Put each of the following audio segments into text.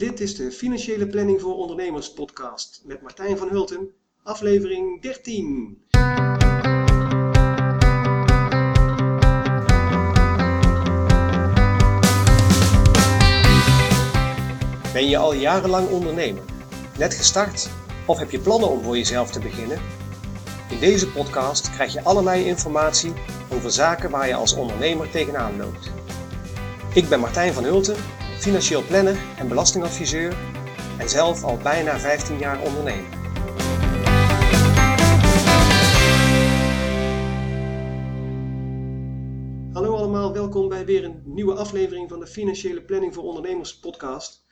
Dit is de Financiële Planning voor Ondernemers podcast met Martijn van Hulten, aflevering 13. Ben je al jarenlang ondernemer? Net gestart? Of heb je plannen om voor jezelf te beginnen? In deze podcast krijg je allerlei informatie over zaken waar je als ondernemer tegenaan loopt. Ik ben Martijn van Hulten, financieel planner en belastingadviseur en zelf al bijna 15 jaar ondernemer. Hallo allemaal, welkom bij weer een nieuwe aflevering van de Financiële Planning voor Ondernemers podcast.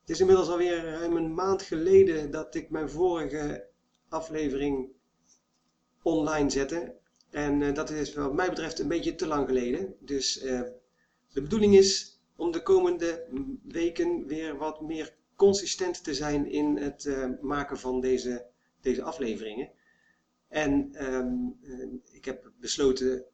Het is inmiddels alweer ruim een maand geleden dat ik mijn vorige aflevering online zette. En uh, dat is wat mij betreft een beetje te lang geleden. Dus uh, de bedoeling is om de komende weken weer wat meer consistent te zijn in het uh, maken van deze, deze afleveringen. En um, ik heb besloten,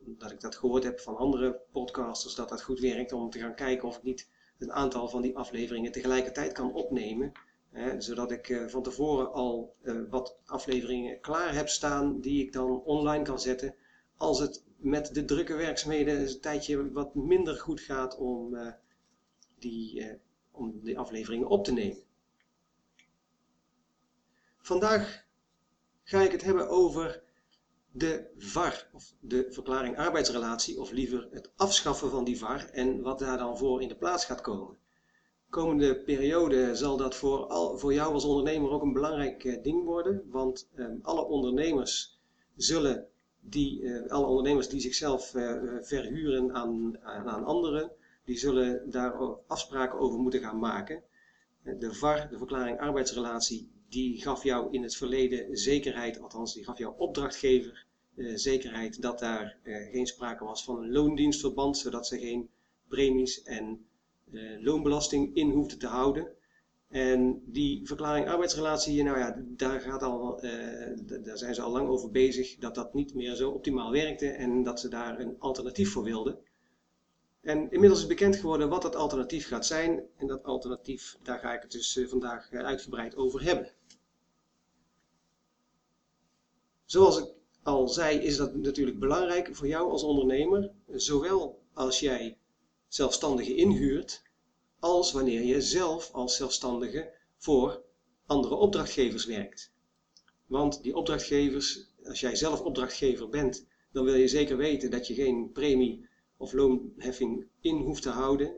dat ik dat gehoord heb van andere podcasters, dat dat goed werkt, om te gaan kijken of ik niet een aantal van die afleveringen tegelijkertijd kan opnemen. Hè, zodat ik uh, van tevoren al wat afleveringen klaar heb staan die ik dan online kan zetten. Als het met de drukke werkzaamheden een tijdje wat minder goed gaat om, uh, die, om die afleveringen op te nemen. Vandaag ga ik het hebben over de VAR, of de verklaring arbeidsrelatie, of liever het afschaffen van die VAR en wat daar dan voor in de plaats gaat komen. Komende periode zal dat voor, al, voor jou als ondernemer ook een belangrijk uh, ding worden, want uh, alle ondernemers zullen die, uh, alle ondernemers die zichzelf verhuren aan, aan anderen, die zullen daar afspraken over moeten gaan maken. De VAR, de verklaring arbeidsrelatie, die gaf jou in het verleden zekerheid, althans die gaf jouw opdrachtgever zekerheid dat daar geen sprake was van een loondienstverband, zodat ze geen premies en loonbelasting in hoefden te houden. En die verklaring arbeidsrelatie, nou ja, daar, gaat al, daar zijn ze al lang over bezig dat dat niet meer zo optimaal werkte en dat ze daar een alternatief voor wilden. En inmiddels is bekend geworden wat dat alternatief gaat zijn. En dat alternatief, daar ga ik het dus vandaag uitgebreid over hebben. Zoals ik al zei, is dat natuurlijk belangrijk voor jou als ondernemer, zowel als jij zelfstandigen inhuurt, als wanneer je zelf als zelfstandige voor andere opdrachtgevers werkt. Want die opdrachtgevers, als jij zelf opdrachtgever bent, dan wil je zeker weten dat je geen premie of loonheffing in hoeft te houden.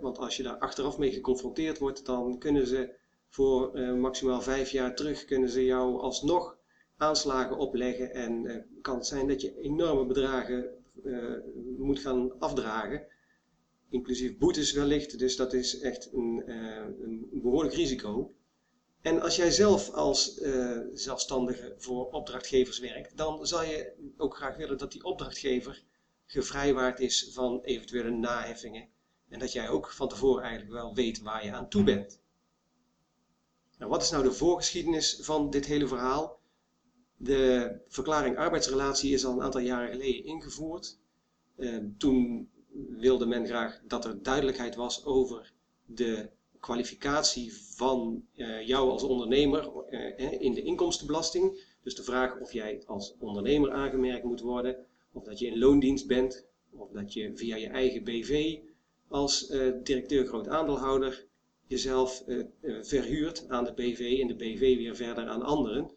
Want als je daar achteraf mee geconfronteerd wordt, dan kunnen ze voor uh, maximaal vijf jaar terug kunnen ze jou alsnog aanslagen opleggen en uh, kan het zijn dat je enorme bedragen uh, moet gaan afdragen, inclusief boetes wellicht, dus dat is echt een, uh, een behoorlijk risico. En als jij zelf als zelfstandige voor opdrachtgevers werkt, dan zal je ook graag willen dat die opdrachtgever gevrijwaard is van eventuele naheffingen en dat jij ook van tevoren eigenlijk wel weet waar je aan toe bent. Nou, wat is nou de voorgeschiedenis van dit hele verhaal? De verklaring arbeidsrelatie is al een aantal jaren geleden ingevoerd. Uh, toen wilde men graag dat er duidelijkheid was over de kwalificatie van uh, jou als ondernemer uh, in de inkomstenbelasting. Dus de vraag of jij als ondernemer aangemerkt moet worden, of dat je in loondienst bent, of dat je via je eigen BV als directeur groot aandeelhouder jezelf verhuurt aan de BV en de BV weer verder aan anderen.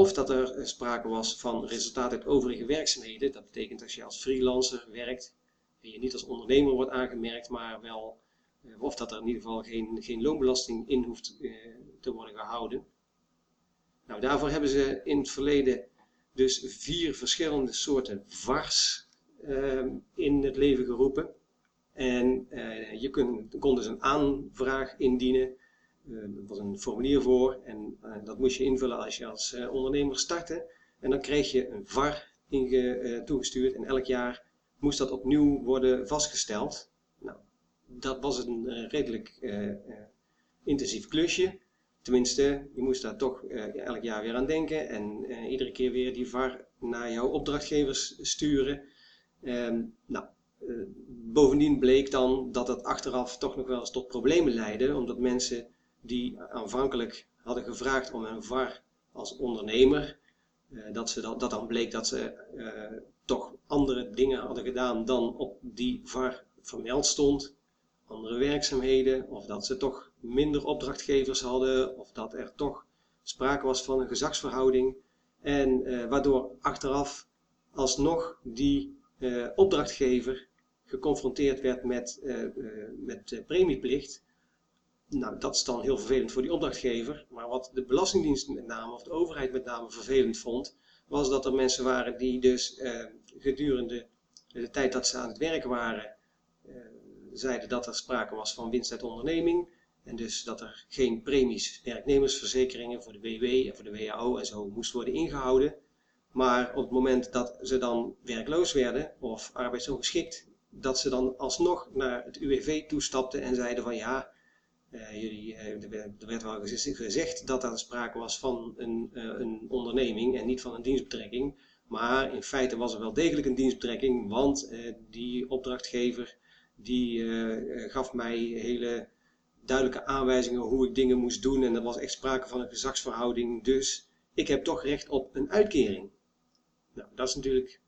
Of dat er sprake was van resultaat uit overige werkzaamheden. Dat betekent als je als freelancer werkt en je niet als ondernemer wordt aangemerkt, maar wel, eh, of dat er in ieder geval geen, geen loonbelasting in hoeft eh, te worden gehouden. Nou, daarvoor hebben ze in het verleden dus vier verschillende soorten VARs uh, in het leven geroepen. En uh, je kun, kon dus een aanvraag indienen er eh, was een formulier voor en uh, dat moest je invullen als je als uh, ondernemer startte. En dan kreeg je een VAR inge, toegestuurd en elk jaar moest dat opnieuw worden vastgesteld. Nou, dat was een redelijk intensief klusje. Tenminste, je moest daar toch elk jaar weer aan denken en iedere keer weer die VAR naar jouw opdrachtgevers sturen. Ehm, nou, bovendien bleek dan dat het achteraf toch nog wel eens tot problemen leidde, omdat mensen die aanvankelijk hadden gevraagd om een VAR als ondernemer, eh, dat, ze dat, dat dan bleek dat ze eh, toch andere dingen hadden gedaan dan op die VAR vermeld stond, andere werkzaamheden, of dat ze toch minder opdrachtgevers hadden, of dat er toch sprake was van een gezagsverhouding, en eh, waardoor achteraf alsnog die opdrachtgever geconfronteerd werd met, met premieplicht, nou, dat is dan heel vervelend voor die opdrachtgever. Maar wat de Belastingdienst met name, of de overheid met name vervelend vond, was dat er mensen waren die dus eh, gedurende de tijd dat ze aan het werk waren, eh, zeiden dat er sprake was van winst uit onderneming. En dus dat er geen premies, werknemersverzekeringen voor de WW en voor de WHO en zo moest worden ingehouden. Maar op het moment dat ze dan werkloos werden of arbeidsongeschikt, dat ze dan alsnog naar het UWV toestapten en zeiden van ja, jullie, uh, er werd wel gezegd dat er sprake was van een, uh, een onderneming en niet van een dienstbetrekking. Maar in feite was er wel degelijk een dienstbetrekking, want die opdrachtgever die gaf mij hele duidelijke aanwijzingen hoe ik dingen moest doen en er was echt sprake van een gezagsverhouding. Dus ik heb toch recht op een uitkering. Nou, dat is natuurlijk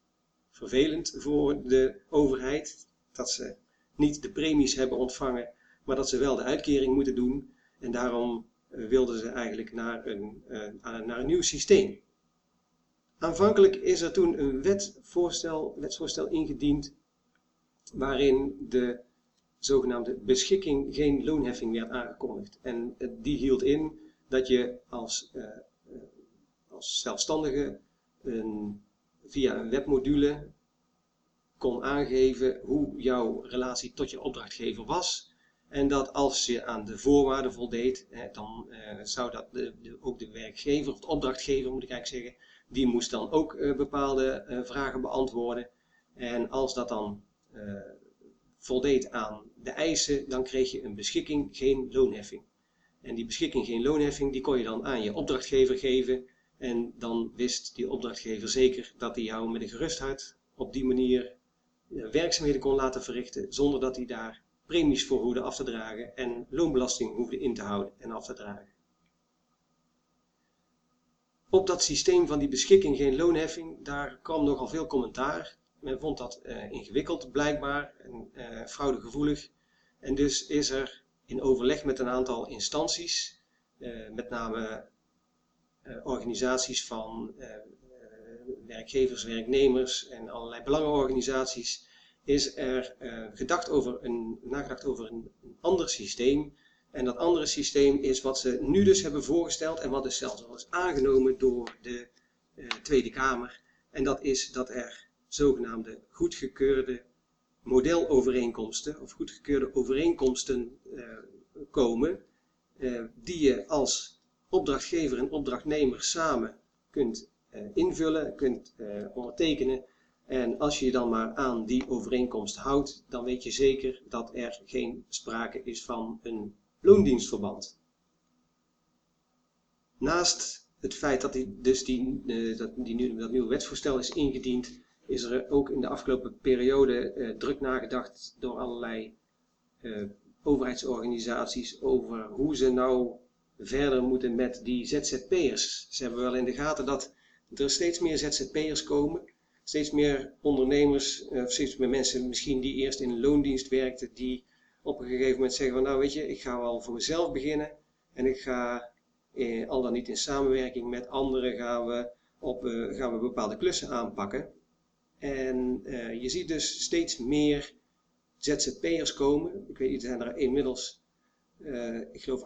vervelend voor de overheid, dat ze niet de premies hebben ontvangen maar dat ze wel de uitkering moeten doen. En daarom eh, wilden ze eigenlijk naar een, uh, naar een nieuw systeem. Aanvankelijk is er toen een wetvoorstel, wetsvoorstel ingediend waarin de zogenaamde beschikking geen loonheffing werd aangekondigd. En die hield in dat je als, als zelfstandige een, via een webmodule kon aangeven hoe jouw relatie tot je opdrachtgever was en dat als je aan de voorwaarden voldeed, dan eh, zou dat de, de, ook de werkgever of de opdrachtgever, moet ik eigenlijk zeggen, die moest dan ook eh, bepaalde eh, vragen beantwoorden. En als dat dan voldeed aan de eisen, dan kreeg je een beschikking, geen loonheffing. En die beschikking, geen loonheffing, die kon je dan aan je opdrachtgever geven. En dan wist die opdrachtgever zeker dat hij jou met een gerust hart op die manier werkzaamheden kon laten verrichten, zonder dat hij daar premies voor hoefde af te dragen en loonbelasting hoefde in te houden en af te dragen. Op dat systeem van die beschikking geen loonheffing, daar kwam nogal veel commentaar. Men vond dat uh, ingewikkeld blijkbaar en uh, fraudegevoelig. En dus is er in overleg met een aantal instanties, uh, met name organisaties van werkgevers, werknemers en allerlei belangenorganisaties, is er uh, gedacht over een, nagedacht over een, ander systeem. En dat andere systeem is wat ze nu dus hebben voorgesteld en wat dus zelfs al is aangenomen door de uh, Tweede Kamer. En dat is dat er zogenaamde goedgekeurde modelovereenkomsten of goedgekeurde overeenkomsten uh, komen, die je als opdrachtgever en opdrachtnemer samen kunt invullen, kunt ondertekenen en als je je dan maar aan die overeenkomst houdt, dan weet je zeker dat er geen sprake is van een loondienstverband. Naast het feit dat, die, dus die, uh, dat, die, dat nieuwe wetsvoorstel is ingediend, is er ook in de afgelopen periode uh, druk nagedacht door allerlei uh, overheidsorganisaties over hoe ze nou verder moeten met die ZZP'ers. Ze hebben wel in de gaten dat er steeds meer ZZP'ers komen steeds meer ondernemers, of eh, steeds meer mensen misschien die eerst in loondienst werkten, die op een gegeven moment zeggen van nou weet je, ik ga wel voor mezelf beginnen en ik ga eh, al dan niet in samenwerking met anderen gaan we, op, eh, gaan we bepaalde klussen aanpakken. En eh, je ziet dus steeds meer ZZP'ers komen. Ik weet niet, er zijn er inmiddels, ik geloof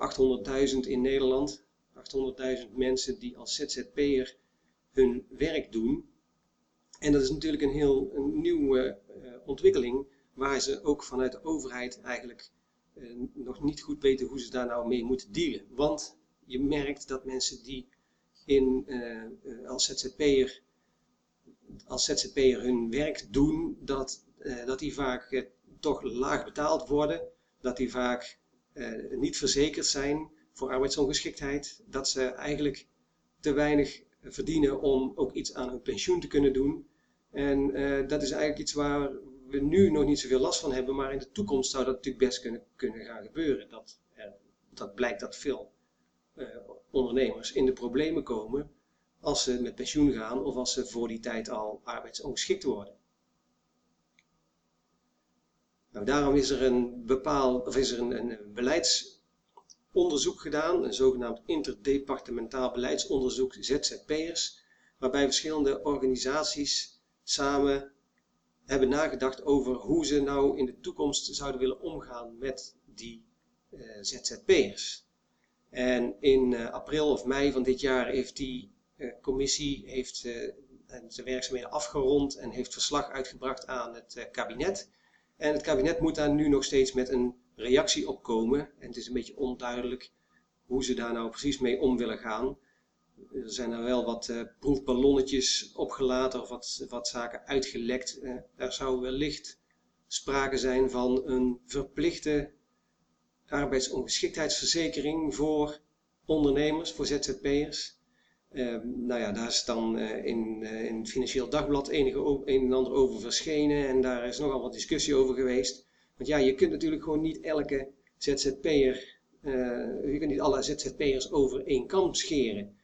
800.000 in Nederland. 800.000 mensen die als ZZP'er hun werk doen. En dat is natuurlijk een heel een nieuwe uh, ontwikkeling, waar ze ook vanuit de overheid eigenlijk uh, nog niet goed weten hoe ze daar nou mee moeten dealen. Want je merkt dat mensen die in, uh, als ZZP'er als ZZP'er hun werk doen, dat, dat die vaak toch laag betaald worden, dat die vaak niet verzekerd zijn voor arbeidsongeschiktheid, dat ze eigenlijk te weinig verdienen om ook iets aan hun pensioen te kunnen doen. En uh, dat is eigenlijk iets waar, we nu nog niet zoveel last van hebben, maar in de toekomst zou dat natuurlijk best kunnen, kunnen gaan gebeuren. Dat, dat blijkt dat veel uh, ondernemers in de problemen komen als ze met pensioen gaan of als ze voor die tijd al arbeidsongeschikt worden. Nou, daarom is er een bepaald, of is er een, een beleidsonderzoek gedaan, een zogenaamd interdepartementaal beleidsonderzoek ZZP'ers, waarbij verschillende organisaties samen hebben nagedacht over hoe ze nou in de toekomst zouden willen omgaan met die uh, ZZP'ers. En in uh, april of mei van dit jaar heeft die uh, commissie heeft, zijn werkzaamheden afgerond en heeft verslag uitgebracht aan het kabinet. En het kabinet moet daar nu nog steeds met een reactie op komen. En het is een beetje onduidelijk hoe ze daar nou precies mee om willen gaan. Er zijn er wel wat uh, proefballonnetjes opgelaten of wat, wat zaken uitgelekt. Uh, er zou wellicht sprake zijn van een verplichte arbeidsongeschiktheidsverzekering voor ondernemers, voor ZZP'ers. Uh, nou ja, daar is dan uh, in, in Financieel Dagblad enige een en ander over verschenen en daar is nogal wat discussie over geweest. Want ja, je kunt natuurlijk gewoon niet elke ZZP'er, je kunt niet alle ZZP'ers over één kam scheren.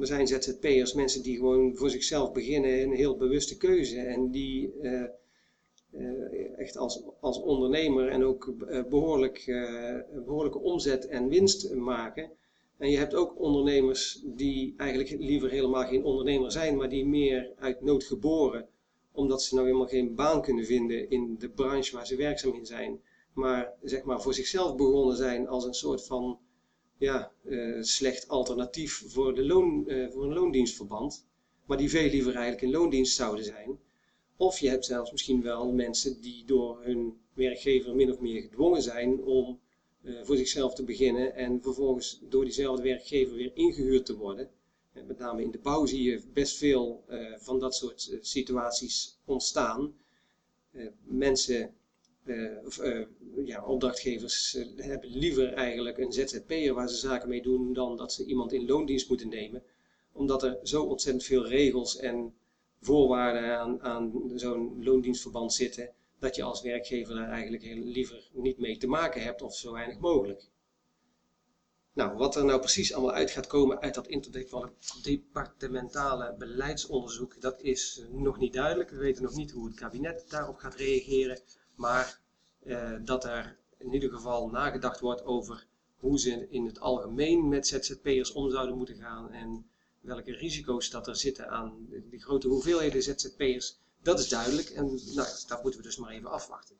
Er zijn ZZP'ers, mensen die gewoon voor zichzelf beginnen, een heel bewuste keuze en die echt als, als ondernemer en ook behoorlijk, behoorlijke omzet en winst maken. En je hebt ook ondernemers die eigenlijk liever helemaal geen ondernemer zijn, maar die meer uit nood geboren, omdat ze nou helemaal geen baan kunnen vinden in de branche waar ze werkzaam in zijn, maar zeg maar voor zichzelf begonnen zijn als een soort van ja, uh, slecht alternatief voor, de loon, uh, voor een loondienstverband, maar die veel liever eigenlijk in loondienst zouden zijn. Of je hebt zelfs misschien wel mensen die door hun werkgever min of meer gedwongen zijn om uh, voor zichzelf te beginnen en vervolgens door diezelfde werkgever weer ingehuurd te worden. Met name in de bouw zie je best veel uh, van dat soort uh, situaties ontstaan. mensen, of, ja, opdrachtgevers hebben liever eigenlijk een ZZP'er waar ze zaken mee doen dan dat ze iemand in loondienst moeten nemen. Omdat er zo ontzettend veel regels en voorwaarden aan, aan zo'n loondienstverband zitten dat je als werkgever daar eigenlijk heel liever niet mee te maken hebt of zo weinig mogelijk. Nou, wat er nou precies allemaal uit gaat komen uit dat interdepartementale beleidsonderzoek, dat is nog niet duidelijk. We weten nog niet hoe het kabinet daarop gaat reageren, maar eh, dat er in ieder geval nagedacht wordt over hoe ze in het algemeen met ZZP'ers om zouden moeten gaan en welke risico's dat er zitten aan die grote hoeveelheden ZZP'ers dat is duidelijk en nou, dat moeten we dus maar even afwachten.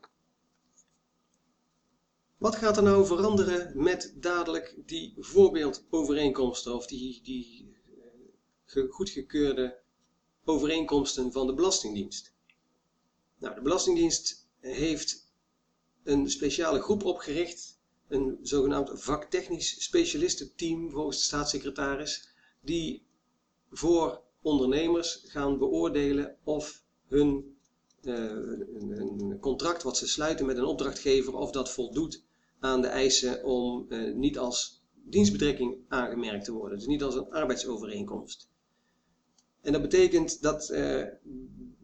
Wat gaat er nou veranderen met dadelijk die voorbeeldovereenkomsten of die, die uh, goedgekeurde overeenkomsten van de Belastingdienst? Nou, de Belastingdienst heeft een speciale groep opgericht, een zogenaamd vaktechnisch specialistenteam volgens de staatssecretaris, die voor ondernemers gaan beoordelen of hun uh, een, een, contract wat ze sluiten met een opdrachtgever, of dat voldoet aan de eisen om uh, niet als dienstbetrekking aangemerkt te worden. Dus niet als een arbeidsovereenkomst. En dat betekent dat uh,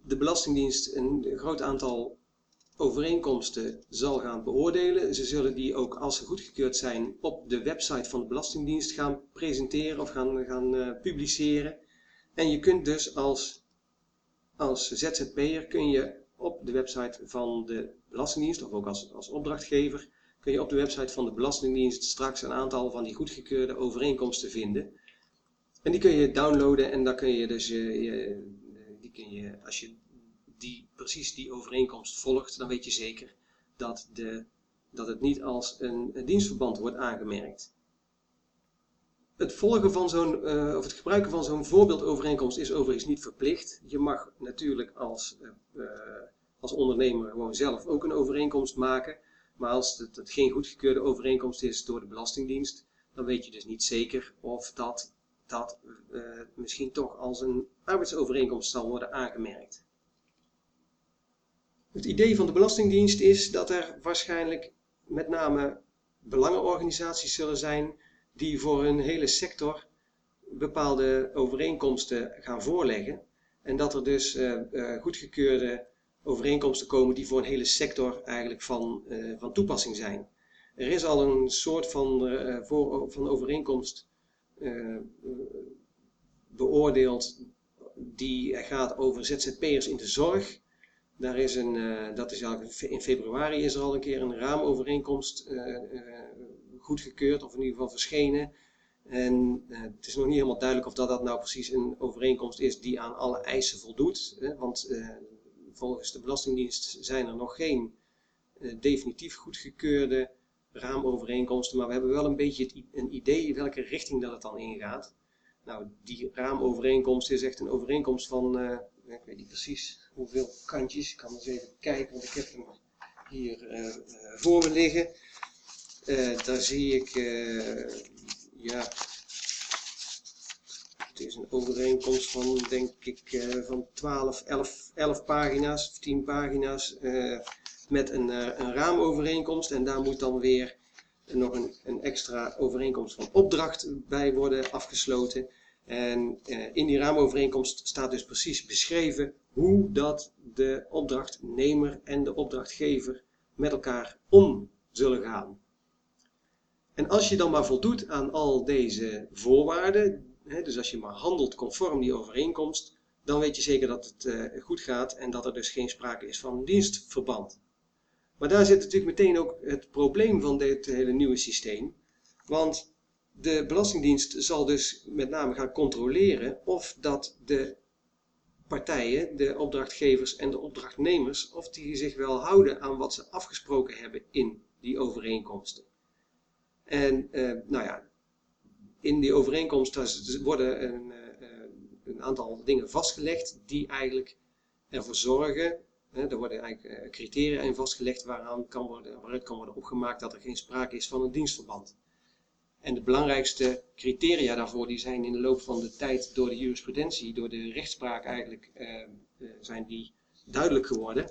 de Belastingdienst een groot aantal overeenkomsten zal gaan beoordelen. Ze zullen die ook, als ze goedgekeurd zijn, op de website van de Belastingdienst gaan presenteren of gaan, gaan publiceren. En je kunt dus als als ZZP'er kun je op de website van de Belastingdienst, of ook als, als opdrachtgever, kun je op de website van de Belastingdienst straks een aantal van die goedgekeurde overeenkomsten vinden. En die kun je downloaden en dan kun je dus, je, je, die kun je, als je die, precies die overeenkomst volgt, dan weet je zeker dat, de, dat het niet als een, dienstverband wordt aangemerkt het volgen van zo'n, uh, of het gebruiken van zo'n voorbeeldovereenkomst is overigens niet verplicht. Je mag natuurlijk als, als ondernemer gewoon zelf ook een overeenkomst maken. Maar als het, geen goedgekeurde overeenkomst is door de Belastingdienst, dan weet je dus niet zeker of dat, dat misschien toch als een arbeidsovereenkomst zal worden aangemerkt. Het idee van de Belastingdienst is dat er waarschijnlijk met name belangenorganisaties zullen zijn die voor een hele sector bepaalde overeenkomsten gaan voorleggen. En dat er dus uh, uh, goedgekeurde overeenkomsten komen die voor een hele sector eigenlijk van, van toepassing zijn. Er is al een soort van, voor, van overeenkomst beoordeeld die gaat over ZZP'ers in de zorg. Daar is een, dat is in februari is er al een keer een raamovereenkomst goedgekeurd, of in ieder geval verschenen. En het is nog niet helemaal duidelijk of dat, dat nou precies een overeenkomst is die aan alle eisen voldoet. Hè? Want volgens de Belastingdienst zijn er nog geen definitief goedgekeurde raamovereenkomsten, maar we hebben wel een beetje een idee welke richting dat het dan ingaat. Nou, die raamovereenkomst is echt een overeenkomst van, uh, ik weet niet precies hoeveel kantjes. Ik kan eens even kijken, want ik heb hem hier uh, voor me liggen. daar zie ik, ja, is een overeenkomst van, denk ik, van 12, 11, 11 pagina's of 10 pagina's met een, een raamovereenkomst. En daar moet dan weer nog een, een, extra overeenkomst van opdracht bij worden afgesloten. En eh, in die raamovereenkomst staat dus precies beschreven hoe dat de opdrachtnemer en de opdrachtgever met elkaar om zullen gaan. En als je dan maar voldoet aan al deze voorwaarden, dus als je maar handelt conform die overeenkomst, dan weet je zeker dat het uh, goed gaat en dat er dus geen sprake is van dienstverband. Maar daar zit natuurlijk meteen ook het probleem van dit hele nieuwe systeem. Want de Belastingdienst zal dus met name gaan controleren of dat de partijen, de opdrachtgevers en de opdrachtnemers, of die zich wel houden aan wat ze afgesproken hebben in die overeenkomsten. En eh, nou ja, in die overeenkomst worden een, uh, een, aantal dingen vastgelegd die eigenlijk ervoor zorgen er worden eigenlijk eh, criteria in vastgelegd waaraan kan worden, waaruit kan worden opgemaakt dat er geen sprake is van een dienstverband. En de belangrijkste criteria daarvoor die zijn in de loop van de tijd door de jurisprudentie, door de rechtspraak eigenlijk, eh, eh zijn die duidelijk geworden.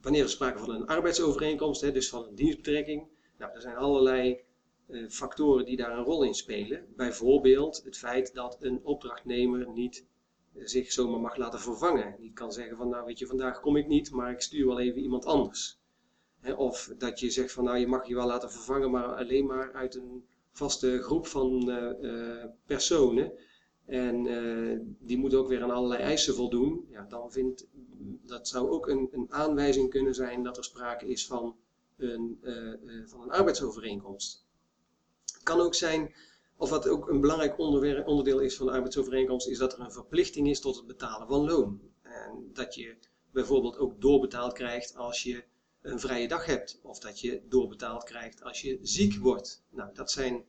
Wanneer er sprake van een arbeidsovereenkomst, hè, dus van een dienstbetrekking, nou, er zijn allerlei eh, factoren die daar een rol in spelen. Bijvoorbeeld het feit dat een opdrachtnemer niet zich zomaar mag laten vervangen. Niet kan zeggen van nou weet je vandaag kom ik niet, maar ik stuur wel even iemand anders. of dat je zegt van nou je mag je wel laten vervangen, maar alleen maar uit een vaste groep van uh, personen. En die moet ook weer aan allerlei eisen voldoen. Ja, dan vindt, dat zou ook een, een aanwijzing kunnen zijn dat er sprake is van een, van een arbeidsovereenkomst. Kan ook zijn of wat ook een belangrijk onderdeel is van de arbeidsovereenkomst, is dat er een verplichting is tot het betalen van loon. En dat je bijvoorbeeld ook doorbetaald krijgt als je een vrije dag hebt. Of dat je doorbetaald krijgt als je ziek wordt. Nou, dat zijn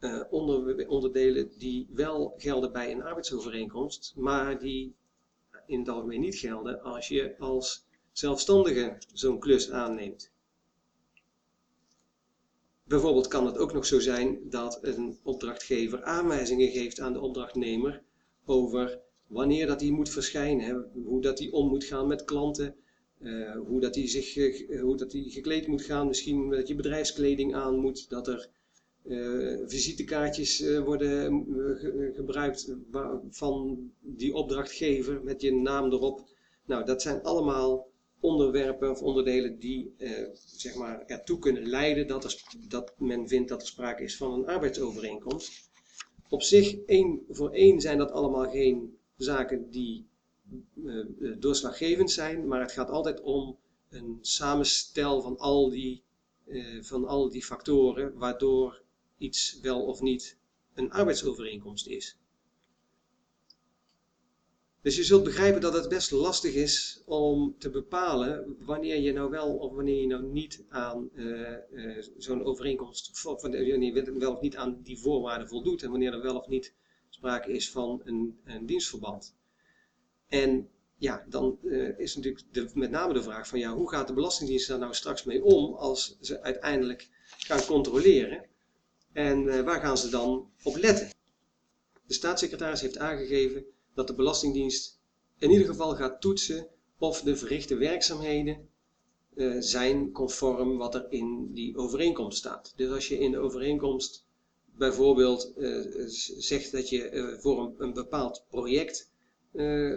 uh, onderdelen die wel gelden bij een arbeidsovereenkomst, maar die in het algemeen niet gelden als je als zelfstandige zo'n klus aanneemt. Bijvoorbeeld kan het ook nog zo zijn dat een opdrachtgever aanwijzingen geeft aan de opdrachtnemer over wanneer dat hij moet verschijnen, hoe dat hij om moet gaan met klanten, uh, hoe dat hij zich hoe dat hij gekleed moet gaan, misschien dat je bedrijfskleding aan moet, dat er uh, visitekaartjes worden gebruikt van die opdrachtgever met je naam erop. Nou, dat zijn allemaal onderwerpen of onderdelen die eh, zeg maar ertoe kunnen leiden dat, dat men vindt dat er sprake is van een arbeidsovereenkomst. Op zich, één voor één zijn dat allemaal geen zaken die uh, doorslaggevend zijn, maar het gaat altijd om een samenstel van al die, van al die factoren waardoor iets wel of niet een arbeidsovereenkomst is. Dus je zult begrijpen dat het best lastig is om te bepalen wanneer je nou wel of wanneer je nou niet aan uh, uh, zo'n overeenkomst, wanneer je wel of niet aan die voorwaarden voldoet en wanneer er wel of niet sprake is van een, een dienstverband. En ja, dan uh, is natuurlijk de, met name de vraag van ja, hoe gaat de Belastingdienst daar nou straks mee om als ze uiteindelijk gaan controleren en waar gaan ze dan op letten? De staatssecretaris heeft aangegeven dat de Belastingdienst in ieder geval gaat toetsen of de verrichte werkzaamheden uh, zijn conform wat er in die overeenkomst staat. Dus als je in de overeenkomst bijvoorbeeld uh, zegt dat je uh, voor een, een, bepaald project,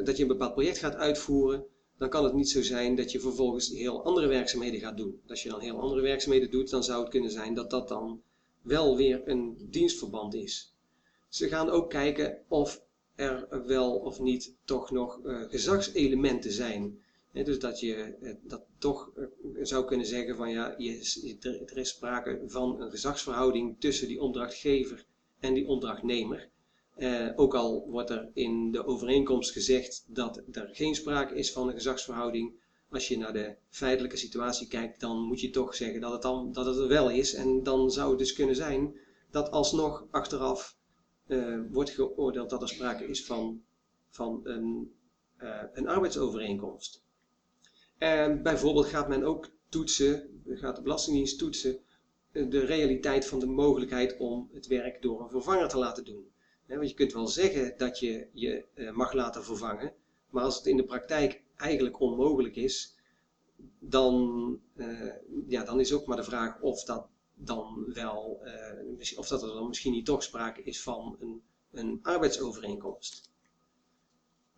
dat je een bepaald project gaat uitvoeren, dan kan het niet zo zijn dat je vervolgens heel andere werkzaamheden gaat doen. Als je dan heel andere werkzaamheden doet, dan zou het kunnen zijn dat dat dan wel weer een dienstverband is. Ze gaan ook kijken of er wel of niet toch nog uh, gezagselementen zijn. dus dat je eh, dat toch uh, zou kunnen zeggen van ja, je, er is sprake van een gezagsverhouding tussen die opdrachtgever en die opdrachtnemer. Ook al wordt er in de overeenkomst gezegd dat er geen sprake is van een gezagsverhouding. Als je naar de feitelijke situatie kijkt, dan moet je toch zeggen dat het, dan, dat het er wel is. En dan zou het dus kunnen zijn dat alsnog achteraf uh, wordt geoordeeld dat er sprake is van, van een, uh, een arbeidsovereenkomst. En bijvoorbeeld gaat men ook toetsen, gaat de Belastingdienst toetsen, de realiteit van de mogelijkheid om het werk door een vervanger te laten doen. want je kunt wel zeggen dat je je mag laten vervangen, maar als het in de praktijk eigenlijk onmogelijk is, dan, ja, dan is ook maar de vraag of dat dan wel, uh, of dat er dan misschien niet toch sprake is van een, een arbeidsovereenkomst.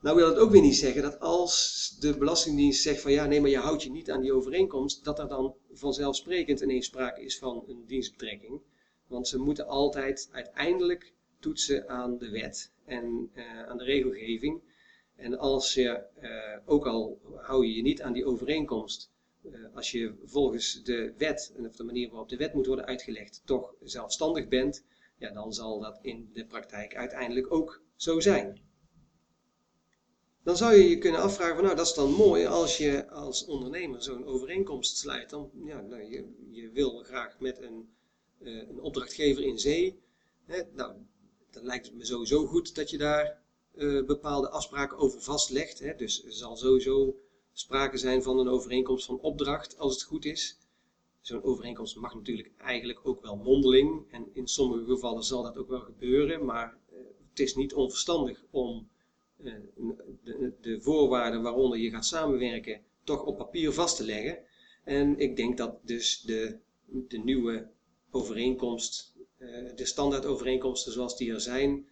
Nou wil het ook weer niet zeggen dat als de Belastingdienst zegt van ja, nee, maar je houdt je niet aan die overeenkomst, dat er dan vanzelfsprekend ineens sprake is van een dienstbetrekking. Want ze moeten altijd uiteindelijk toetsen aan de wet en uh, aan de regelgeving. En als je, uh, ook al hou je je niet aan die overeenkomst, eh, als je volgens de wet en of de manier waarop de wet moet worden uitgelegd toch zelfstandig bent, ja, dan zal dat in de praktijk uiteindelijk ook zo zijn. Dan zou je je kunnen afvragen van nou dat is dan mooi als je als ondernemer zo'n overeenkomst sluit. Dan, ja, nou, je, je wil graag met een, uh, een opdrachtgever in zee. Hè, nou, dan lijkt het me sowieso goed dat je daar uh, bepaalde afspraken over vastlegt. Hè. Dus zal sowieso sprake zijn van een overeenkomst van opdracht, als het goed is. Zo'n overeenkomst mag natuurlijk eigenlijk ook wel mondeling. En in sommige gevallen zal dat ook wel gebeuren. Maar uh, het is niet onverstandig om uh, de, de, voorwaarden waaronder je gaat samenwerken toch op papier vast te leggen. En ik denk dat dus de, de nieuwe overeenkomst, uh, de standaardovereenkomsten zoals die er zijn,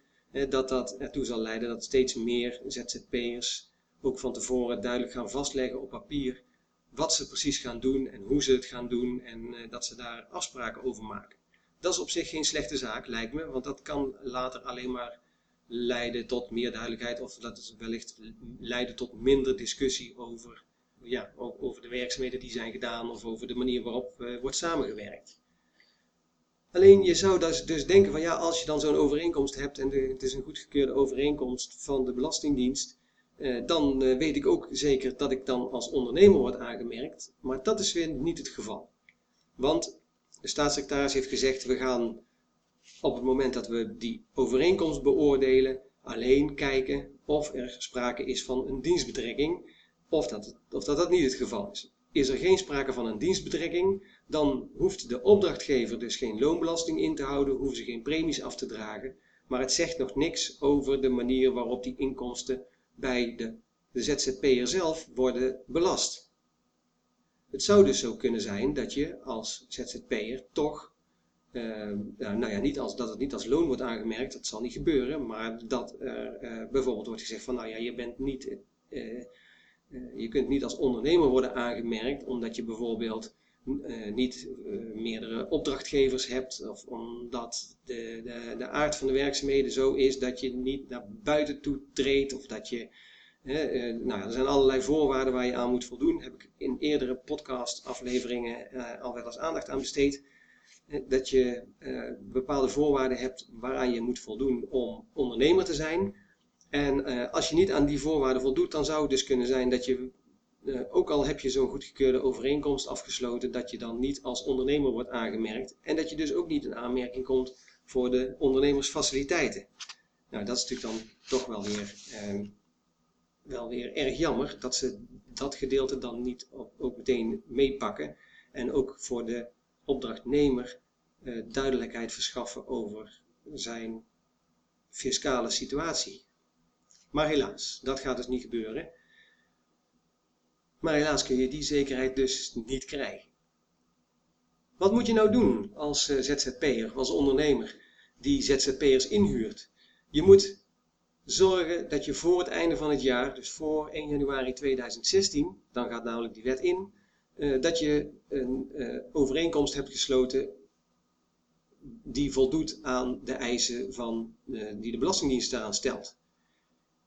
dat dat ertoe zal leiden dat steeds meer ZZP'ers ook van tevoren duidelijk gaan vastleggen op papier wat ze precies gaan doen en hoe ze het gaan doen en uh, dat ze daar afspraken over maken. Dat is op zich geen slechte zaak, lijkt me, want dat kan later alleen maar leiden tot meer duidelijkheid of dat het wellicht leiden tot minder discussie over, ja, over de werkzaamheden die zijn gedaan of over de manier waarop uh, wordt samengewerkt. Alleen je zou dus, dus denken van ja, als je dan zo'n overeenkomst hebt en het is een goedgekeurde overeenkomst van de Belastingdienst, eh, dan eh, weet ik ook zeker dat ik dan als ondernemer word aangemerkt. Maar dat is weer niet het geval. Want de staatssecretaris heeft gezegd, we gaan op het moment dat we die overeenkomst beoordelen, alleen kijken of er sprake is van een dienstbetrekking, of dat, of dat dat niet het geval is. Is er geen sprake van een dienstbetrekking, dan hoeft de opdrachtgever dus geen loonbelasting in te houden, hoeven ze geen premies af te dragen, maar het zegt nog niks over de manier waarop die inkomsten bij de, ZZP'er zelf worden belast. Het zou dus zo kunnen zijn dat je als ZZP'er toch, uh, nou ja, niet als, dat het niet als loon wordt aangemerkt, dat zal niet gebeuren, maar dat er uh, bijvoorbeeld wordt gezegd van nou ja, je bent niet, uh, je kunt niet als ondernemer worden aangemerkt omdat je bijvoorbeeld niet meerdere opdrachtgevers hebt of omdat de, de, de aard van de werkzaamheden zo is dat je niet naar buiten toe treedt of dat je uh, nou, er zijn allerlei voorwaarden waar je aan moet voldoen. Heb ik in eerdere podcast-afleveringen al wel eens aandacht aan besteed. dat je bepaalde voorwaarden hebt waaraan je moet voldoen om ondernemer te zijn. En als je niet aan die voorwaarden voldoet, dan zou het dus kunnen zijn dat je uh, ook al heb je zo'n goedgekeurde overeenkomst afgesloten, dat je dan niet als ondernemer wordt aangemerkt en dat je dus ook niet in aanmerking komt voor de ondernemersfaciliteiten. Nou, dat is natuurlijk dan toch wel weer, uh, wel weer erg jammer dat ze dat gedeelte dan niet ook meteen meepakken en ook voor de opdrachtnemer uh, duidelijkheid verschaffen over zijn fiscale situatie. Maar helaas, dat gaat dus niet gebeuren. Maar helaas kun je die zekerheid dus niet krijgen. Wat moet je nou doen als uh, ZZP'er, als ondernemer die ZZP'ers inhuurt? Je moet zorgen dat je voor het einde van het jaar, dus voor 1 januari 2016, dan gaat namelijk die wet in, uh, dat je een uh, overeenkomst hebt gesloten die voldoet aan de eisen van, die de Belastingdienst daaraan stelt.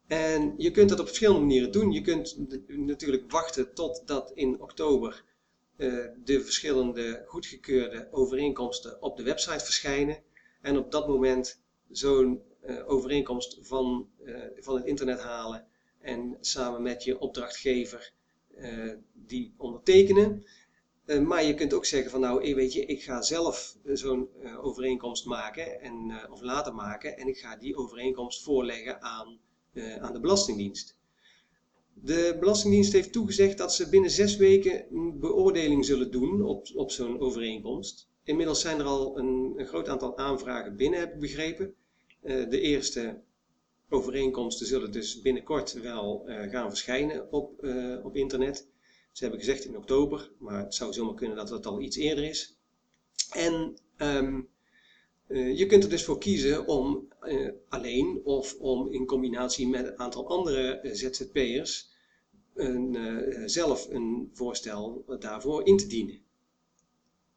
En je kunt dat op verschillende manieren doen. Je kunt natuurlijk wachten totdat in oktober de verschillende goedgekeurde overeenkomsten op de website verschijnen. En op dat moment zo'n uh, overeenkomst van, uh, van het internet halen en samen met je opdrachtgever die ondertekenen. maar je kunt ook zeggen van nou, weet je, ik ga zelf zo'n overeenkomst maken en, of laten maken en ik ga die overeenkomst voorleggen aan, aan de Belastingdienst. De Belastingdienst heeft toegezegd dat ze binnen zes weken een beoordeling zullen doen op, op zo'n overeenkomst. Inmiddels zijn er al een, groot aantal aanvragen binnen, heb ik begrepen. Uh, de eerste overeenkomsten zullen dus binnenkort wel uh, gaan verschijnen op, op internet. Ze hebben gezegd in oktober, maar het zou zomaar kunnen dat het al iets eerder is. En um, je kunt er dus voor kiezen om alleen of om in combinatie met een aantal andere ZZP'ers een, zelf een voorstel daarvoor in te dienen.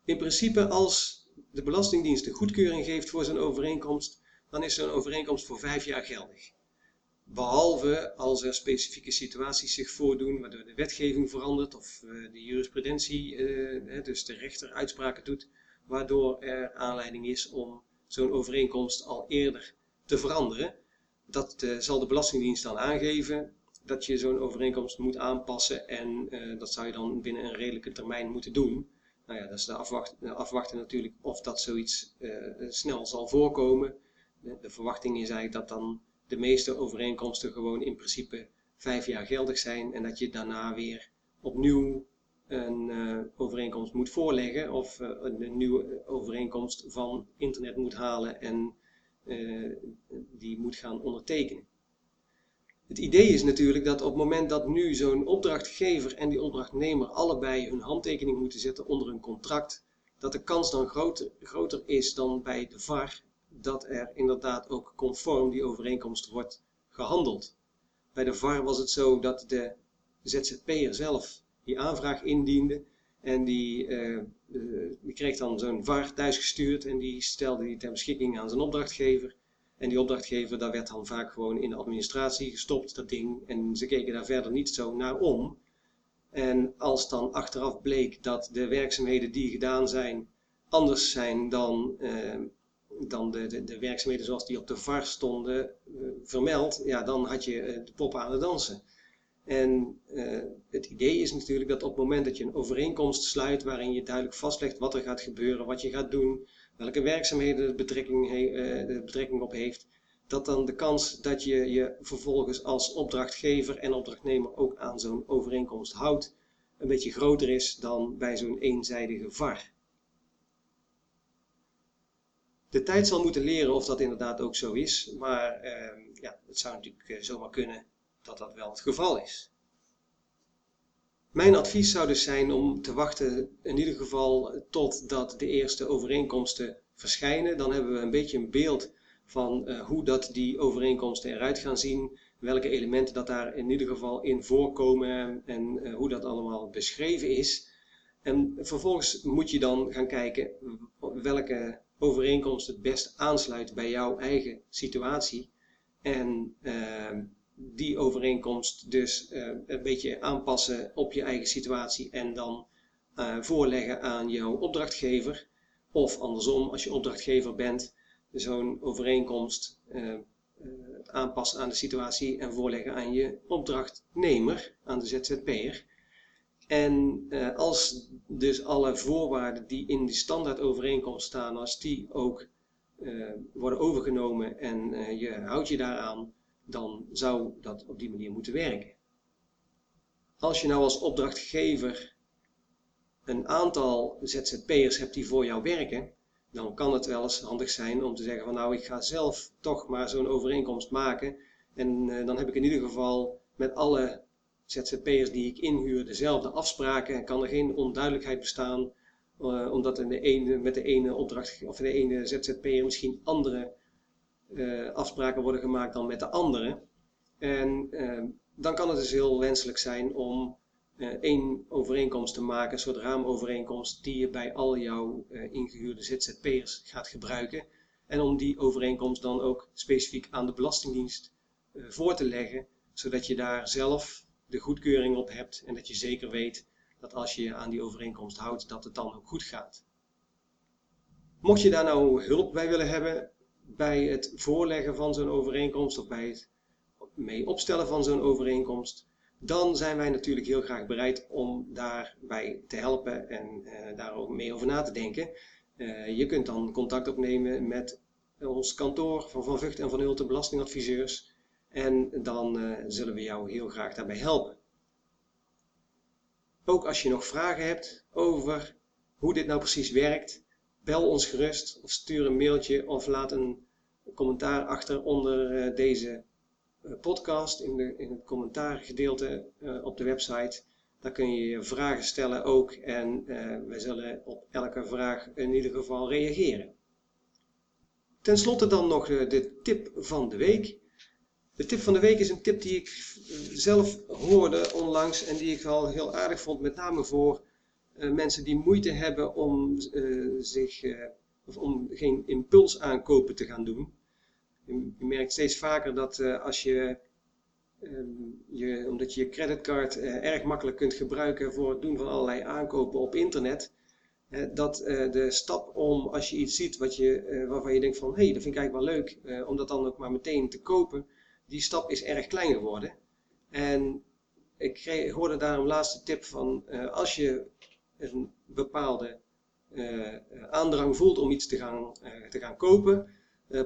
In principe als de Belastingdienst de goedkeuring geeft voor zo'n overeenkomst, dan is zo'n overeenkomst voor vijf jaar geldig. Behalve als er specifieke situaties zich voordoen waardoor de wetgeving verandert of de jurisprudentie, dus de rechter uitspraken doet, waardoor er aanleiding is om zo'n overeenkomst al eerder te veranderen. Dat uh, zal de Belastingdienst dan aangeven dat je zo'n overeenkomst moet aanpassen en dat zou je dan binnen een redelijke termijn moeten doen. Nou ja, dat is de afwachten, afwachten natuurlijk of dat zoiets snel zal voorkomen. De, verwachting is eigenlijk dat dan de meeste overeenkomsten gewoon in principe vijf jaar geldig zijn en dat je daarna weer opnieuw een uh, overeenkomst moet voorleggen of uh, een nieuwe overeenkomst van internet moet halen en die moet gaan ondertekenen. Het idee is natuurlijk dat op het moment dat nu zo'n opdrachtgever en die opdrachtnemer allebei hun handtekening moeten zetten onder een contract, dat de kans dan groter, groter is dan bij de VAR dat er inderdaad ook conform die overeenkomst wordt gehandeld. Bij de VAR was het zo dat de ZZP'er zelf die aanvraag indiende en die, uh, uh, die kreeg dan zo'n VAR thuisgestuurd en die stelde die ter beschikking aan zijn opdrachtgever. En die opdrachtgever, daar werd dan vaak gewoon in de administratie gestopt, dat ding. En ze keken daar verder niet zo naar om. En als dan achteraf bleek dat de werkzaamheden die gedaan zijn anders zijn dan uh, dan de, de, de, werkzaamheden zoals die op de VAR stonden vermeld, ja, dan had je de poppen aan het dansen. En uh, het idee is natuurlijk dat op het moment dat je een overeenkomst sluit waarin je duidelijk vastlegt wat er gaat gebeuren, wat je gaat doen, welke werkzaamheden de betrekking, de betrekking op heeft, dat dan de kans dat je je vervolgens als opdrachtgever en opdrachtnemer ook aan zo'n overeenkomst houdt, een beetje groter is dan bij zo'n eenzijdige VAR. De tijd zal moeten leren of dat inderdaad ook zo is, maar eh, ja, het zou natuurlijk eh, zomaar kunnen dat dat wel het geval is. Mijn advies zou dus zijn om te wachten in ieder geval totdat de eerste overeenkomsten verschijnen. Dan hebben we een beetje een beeld van uh, hoe dat die overeenkomsten eruit gaan zien, welke elementen dat daar in ieder geval in voorkomen en uh, hoe dat allemaal beschreven is. En vervolgens moet je dan gaan kijken welke overeenkomst het best aansluit bij jouw eigen situatie. En uh, die overeenkomst dus uh, een beetje aanpassen op je eigen situatie en dan uh, voorleggen aan jouw opdrachtgever. Of andersom, als je opdrachtgever bent, zo'n overeenkomst aanpassen aan de situatie en voorleggen aan je opdrachtnemer, aan de ZZP'er. En als dus alle voorwaarden die in die standaardovereenkomst staan, als die ook worden overgenomen en je houdt je daaraan, dan zou dat op die manier moeten werken. Als je nou als opdrachtgever een aantal ZZP'ers hebt die voor jou werken, dan kan het wel eens handig zijn om te zeggen van nou ik ga zelf toch maar zo'n overeenkomst maken en dan heb ik in ieder geval met alle ZZP'ers die ik inhuur dezelfde afspraken en kan er geen onduidelijkheid bestaan uh, omdat in de ene, met de ene opdracht of de ene ZZP'er misschien andere afspraken worden gemaakt dan met de anderen. En dan kan het dus heel wenselijk zijn om één overeenkomst te maken, een soort raamovereenkomst, die je bij al jouw ingehuurde ZZP'ers gaat gebruiken. En om die overeenkomst dan ook specifiek aan de Belastingdienst voor te leggen, zodat je daar zelf de goedkeuring op hebt en dat je zeker weet dat als je aan die overeenkomst houdt, dat het dan ook goed gaat. Mocht je daar nou hulp bij willen hebben bij het voorleggen van zo'n overeenkomst of bij het mee opstellen van zo'n overeenkomst, dan zijn wij natuurlijk heel graag bereid om daarbij te helpen en uh, daar ook mee over na te denken. Uh, je kunt dan contact opnemen met ons kantoor van Van Vught en Van Hulten Belastingadviseurs en dan uh, zullen we jou heel graag daarbij helpen. Ook als je nog vragen hebt over hoe dit nou precies werkt, bel ons gerust of stuur een mailtje of laat een commentaar achter onder uh, deze uh, podcast in, de, in het commentaargedeelte op de website. Daar kun je je vragen stellen ook en wij zullen op elke vraag in ieder geval reageren. Ten slotte dan nog de tip van de week. De tip van de week is een tip die ik zelf hoorde onlangs en die ik wel heel aardig vond, met name voor mensen die moeite hebben om, uh, zich, uh, of om geen impulsaankopen te gaan doen. Je, merkt steeds vaker dat als je, um, je, omdat je je creditcard erg makkelijk kunt gebruiken voor het doen van allerlei aankopen op internet, dat de stap om als je iets ziet wat je, waarvan je denkt van hé, hey, dat vind ik eigenlijk wel leuk, om dat dan ook maar meteen te kopen, die stap is erg klein geworden. En ik kreeg, hoorde daarom laatste tip van als je een bepaalde uh, aandrang voelt om iets te gaan, uh, te gaan kopen,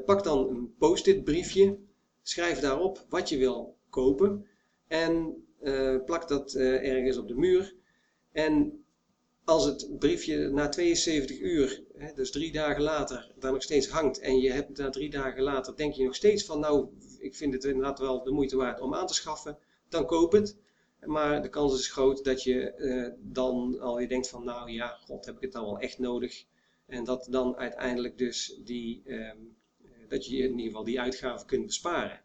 pak dan een post-it briefje, schrijf daarop wat je wil kopen en plak dat ergens op de muur. En als het briefje na 72 uur, hè, dus drie dagen later, daar nog steeds hangt en je hebt na drie dagen later, denk je nog steeds van nou, ik vind het inderdaad wel de moeite waard om aan te schaffen, dan koop het. Maar de kans is groot dat je uh, dan alweer denkt van nou ja, god heb ik het dan wel echt nodig. En dat dan uiteindelijk dus die, um, dat je in ieder geval die uitgaven kunt besparen.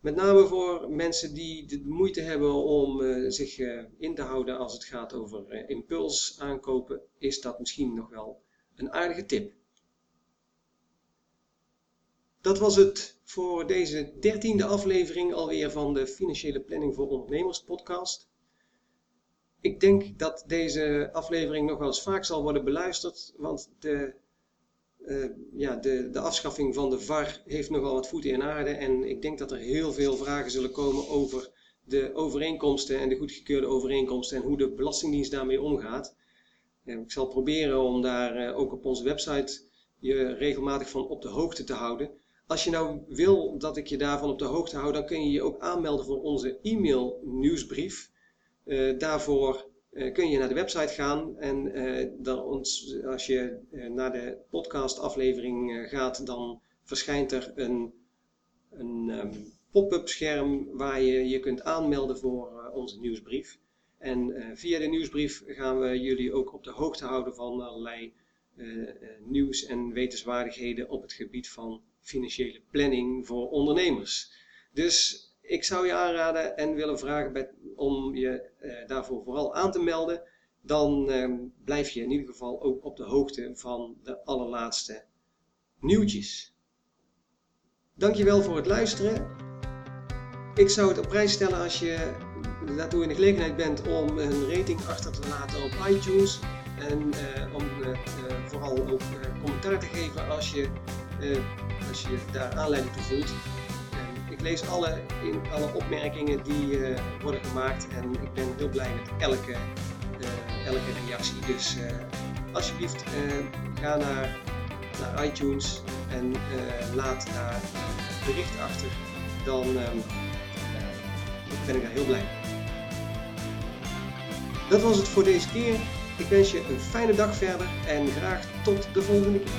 Met name voor mensen die de moeite hebben om uh, zich in te houden als het gaat over impuls aankopen, is dat misschien nog wel een aardige tip. Dat was het voor deze dertiende aflevering alweer van de Financiële Planning voor Ondernemers podcast. Ik denk dat deze aflevering nog wel eens vaak zal worden beluisterd, want de, uh, ja, de, de afschaffing van de VAR heeft nogal wat voeten in aarde. En ik denk dat er heel veel vragen zullen komen over de overeenkomsten en de goedgekeurde overeenkomsten en hoe de Belastingdienst daarmee omgaat. En ik zal proberen om daar uh, ook op onze website je regelmatig van op de hoogte te houden. Als je nou wil dat ik je daarvan op de hoogte hou, dan kun je je ook aanmelden voor onze e-mail nieuwsbrief. Uh, daarvoor uh, kun je naar de website gaan en uh, dan ons, als je naar de podcast aflevering gaat, dan verschijnt er een, een um, pop-up scherm waar je je kunt aanmelden voor onze nieuwsbrief. En via de nieuwsbrief gaan we jullie ook op de hoogte houden van allerlei nieuws en wetenswaardigheden op het gebied van financiële planning voor ondernemers. Dus ik zou je aanraden en willen vragen om je eh, daarvoor vooral aan te melden. Dan eh, blijf je in ieder geval ook op de hoogte van de allerlaatste nieuwtjes. Dankjewel voor het luisteren. Ik zou het op prijs stellen als je daartoe in de gelegenheid bent om een rating achter te laten op iTunes. En uh, om uh, vooral ook commentaar te geven als je als je daar aanleiding toe voelt. Ik lees alle, alle opmerkingen die uh, worden gemaakt en ik ben heel blij met elke, uh, elke reactie. Dus alsjeblieft ga naar, naar iTunes en laat daar een bericht achter. Dan ben ik daar heel blij mee. Dat was het voor deze keer. Ik wens je een fijne dag verder en graag tot de volgende keer.